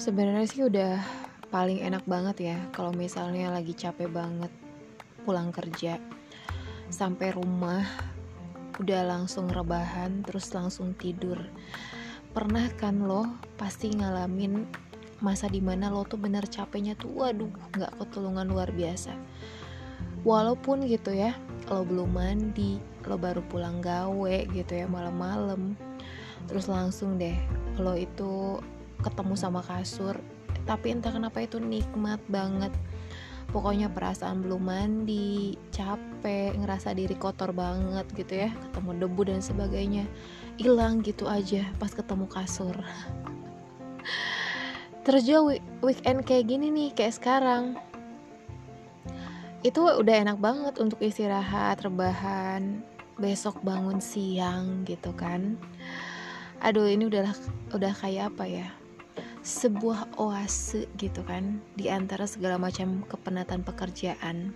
Sebenarnya sih udah paling enak banget ya kalau misalnya lagi capek banget pulang kerja sampai rumah udah langsung rebahan terus langsung tidur. Pernah kan lo pasti ngalamin masa di mana lo tuh bener capeknya tuh waduh nggak ketulungan luar biasa. Walaupun gitu ya lo belum mandi, lo baru pulang gawe gitu ya malam-malam. Terus langsung deh lo itu ketemu sama kasur. Tapi entah kenapa itu nikmat banget. Pokoknya perasaan belum mandi capek ngerasa diri kotor banget gitu ya. Ketemu debu dan sebagainya. Hilang gitu aja pas ketemu kasur. Terus juga weekend kayak gini nih kayak sekarang. Itu udah enak banget untuk istirahat rebahan besok bangun siang gitu kan. Aduh ini udah udah kayak apa ya sebuah oase gitu kan di antara segala macam kepenatan pekerjaan.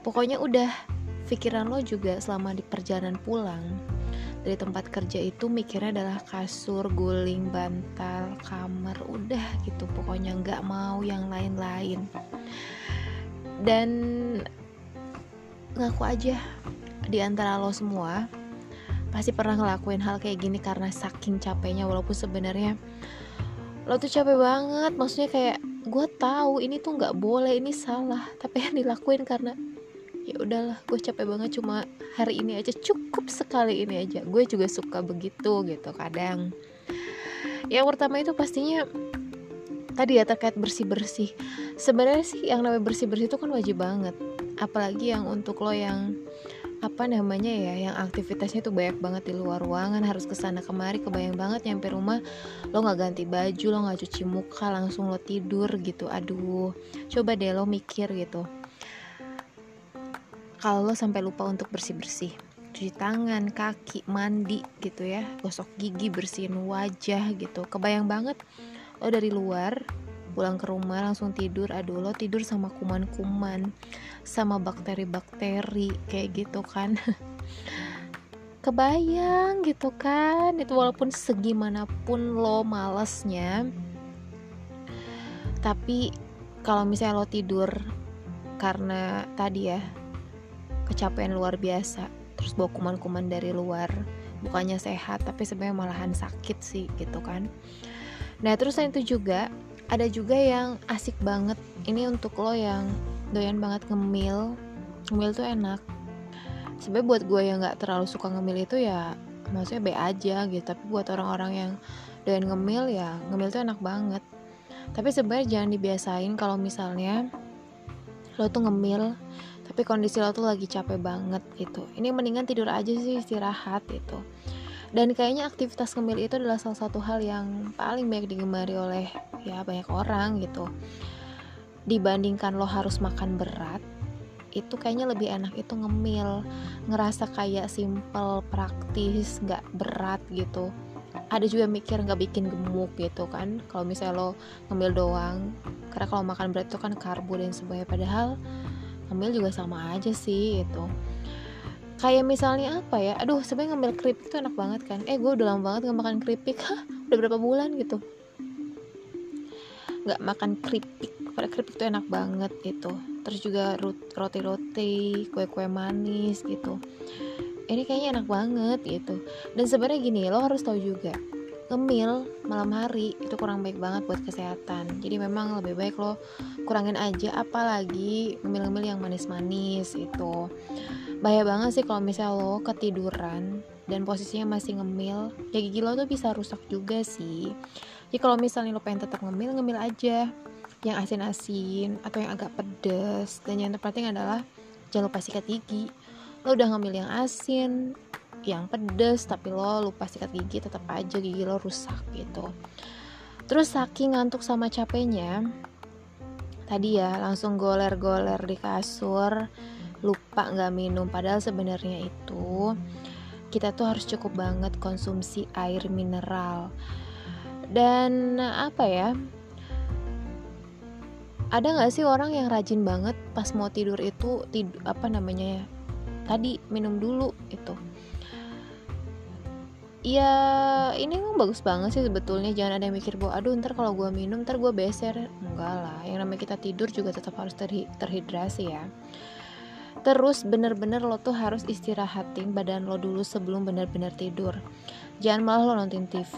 Pokoknya udah pikiran lo juga selama di perjalanan pulang dari tempat kerja itu mikirnya adalah kasur, guling, bantal, kamar, udah gitu pokoknya nggak mau yang lain-lain. Dan ngaku aja di antara lo semua pasti pernah ngelakuin hal kayak gini karena saking capeknya walaupun sebenarnya lo tuh capek banget maksudnya kayak gue tahu ini tuh nggak boleh ini salah tapi yang dilakuin karena ya udahlah gue capek banget cuma hari ini aja cukup sekali ini aja. Gue juga suka begitu gitu kadang. Yang pertama itu pastinya tadi ya terkait bersih bersih sebenarnya sih yang namanya bersih bersih itu kan wajib banget. Apalagi yang untuk lo yang apa namanya ya yang aktivitasnya tuh banyak banget di luar ruangan harus ke sana kemari kebayang banget nyampe rumah lo nggak ganti baju lo nggak cuci muka langsung lo tidur gitu. Aduh coba deh lo mikir gitu. Kalau lo sampai lupa untuk bersih bersih cuci tangan kaki mandi gitu ya gosok gigi bersihin wajah gitu. Kebayang banget lo dari luar pulang ke rumah langsung tidur. Aduh lo tidur sama kuman-kuman sama bakteri-bakteri kayak gitu kan. Kebayang gitu kan? Itu walaupun segimanapun lo malesnya tapi kalau misalnya lo tidur karena tadi ya kecapean luar biasa terus bawa kuman-kuman dari luar bukannya sehat tapi sebenarnya malahan sakit sih gitu kan. Nah terus itu juga ada juga yang asik banget. Ini untuk lo yang doyan banget ngemil. Ngemil tuh enak. Sebenarnya buat gue yang nggak terlalu suka ngemil itu ya maksudnya be aja gitu. Tapi buat orang-orang yang doyan ngemil ya ngemil tuh enak banget. Tapi sebenarnya jangan dibiasain kalau misalnya lo tuh ngemil tapi kondisi lo tuh lagi capek banget gitu. Ini mendingan tidur aja sih istirahat gitu dan kayaknya aktivitas ngemil itu adalah salah satu hal yang paling banyak digemari oleh ya banyak orang gitu. Dibandingkan lo harus makan berat itu kayaknya lebih enak itu ngemil ngerasa kayak simple praktis nggak berat gitu. Ada juga mikir nggak bikin gemuk gitu kan. Kalau misalnya lo ngemil doang karena kalau makan berat itu kan karbo dan sebagainya padahal ngemil juga sama aja sih itu kayak misalnya apa ya? Aduh sebenarnya ngambil keripik itu enak banget kan? Eh gue udah lama banget nggak makan keripik. Hah, udah berapa bulan gitu? Nggak makan keripik. Pada keripik itu enak banget gitu. Terus juga roti-roti kue-kue manis gitu. Ini kayaknya enak banget gitu. Dan sebenarnya gini lo harus tahu juga ngemil malam hari itu kurang baik banget buat kesehatan. Jadi memang lebih baik lo kurangin aja apalagi ngemil-ngemil yang manis-manis itu. Bahaya banget sih kalau misalnya lo ketiduran dan posisinya masih ngemil ya gigi lo tuh bisa rusak juga sih. Jadi kalau misalnya lo pengen tetap ngemil ngemil aja yang asin-asin atau yang agak pedes. Dan yang terpenting adalah jangan lupa sikat gigi. Lo udah ngambil yang asin yang pedes tapi lo lupa sikat gigi tetap aja gigi lo rusak gitu. Terus saking ngantuk sama capeknya tadi ya langsung goler-goler di kasur lupa nggak minum. Padahal sebenarnya itu kita tuh harus cukup banget konsumsi air mineral. Dan apa ya ada nggak sih orang yang rajin banget pas mau tidur itu tidur apa namanya ya tadi minum dulu itu ya ini emang bagus banget sih sebetulnya. Jangan ada yang mikir bahwa aduh ntar kalau gue minum ntar gue beser. Enggak lah yang namanya kita tidur juga tetap harus terhi terhidrasi ya. Terus bener-bener lo tuh harus istirahatin badan lo dulu sebelum bener-bener tidur. Jangan malah lo nonton TV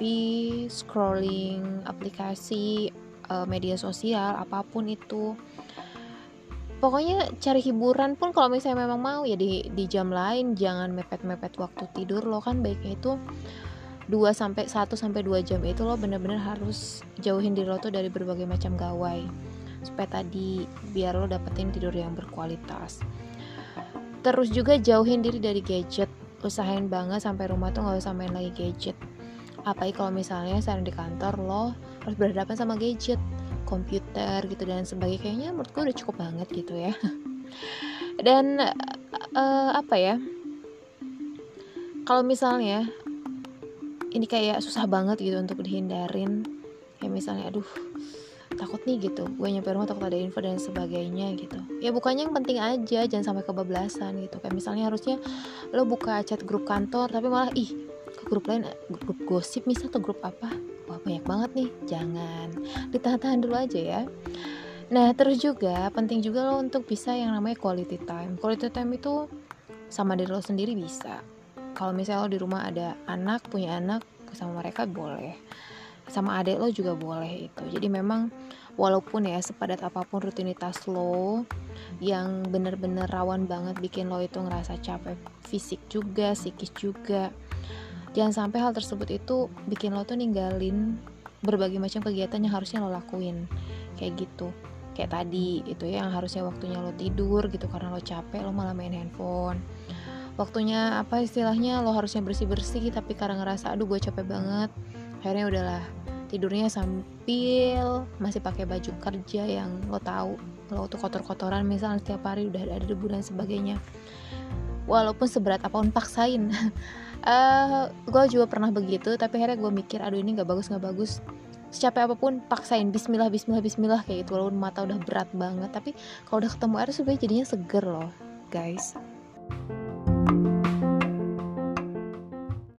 scrolling aplikasi uh, media sosial apa pun itu pokoknya cari hiburan pun kalau misalnya memang mau ya di di jam lain. Jangan mepet-mepet waktu tidur lo kan baiknya itu 2 sampai 1 sampai 2 jam itu lo bener-bener harus jauhin diri lo tuh dari berbagai macam gawai. Supaya tadi biar lo dapetin tidur yang berkualitas. Terus juga jauhin diri dari gadget. Usahain banget sampai rumah tuh nggak usah main lagi gadget. Apalagi kalau misalnya sering di kantor lo harus berhadapan sama gadget komputer gitu dan sebagainya kayaknya menurut gue udah cukup banget gitu ya. Dan uh, apa ya kalau misalnya ini kayak susah banget gitu untuk dihindarin kayak misalnya aduh takut nih gitu. Gue nyampe rumah takut ada info dan sebagainya gitu. Ya bukannya yang penting aja jangan sampai kebablasan gitu. Kayak misalnya harusnya lo buka chat grup kantor tapi malah ih ke grup lain grup gosip misal atau grup apa banget nih jangan ditahan-tahan dulu aja ya. Nah terus juga penting juga lo untuk bisa yang namanya quality time. Quality time itu sama diri lo sendiri bisa. Kalau misalnya lo di rumah ada anak punya anak sama mereka boleh. Sama adik lo juga boleh itu. Jadi memang walaupun ya sepadat apa pun rutinitas lo yang bener-bener rawan banget bikin lo itu ngerasa capek fisik juga psikis juga jangan sampai hal tersebut itu bikin lo tuh ninggalin berbagai macam kegiatan yang harusnya lo lakuin. Kayak gitu. Kayak tadi itu ya yang harusnya waktunya lo tidur gitu karena lo capek lo malah main handphone. Waktunya apa istilahnya lo harusnya bersih bersih tapi karena ngerasa aduh gue capek banget. Akhirnya udahlah tidurnya sambil masih pakai baju kerja yang lo tahu lo tuh kotor-kotoran misalnya setiap hari udah ada debu dan sebagainya. Walaupun seberat apa pun paksain uh, eh, gue juga pernah begitu tapi akhirnya gue mikir aduh ini nggak bagus nggak bagus. Secapek apa pun paksain Bismillah Bismillah Bismillah kayak gitu walaupun mata udah berat banget. Tapi kalau udah ketemu air sebenarnya jadinya seger loh guys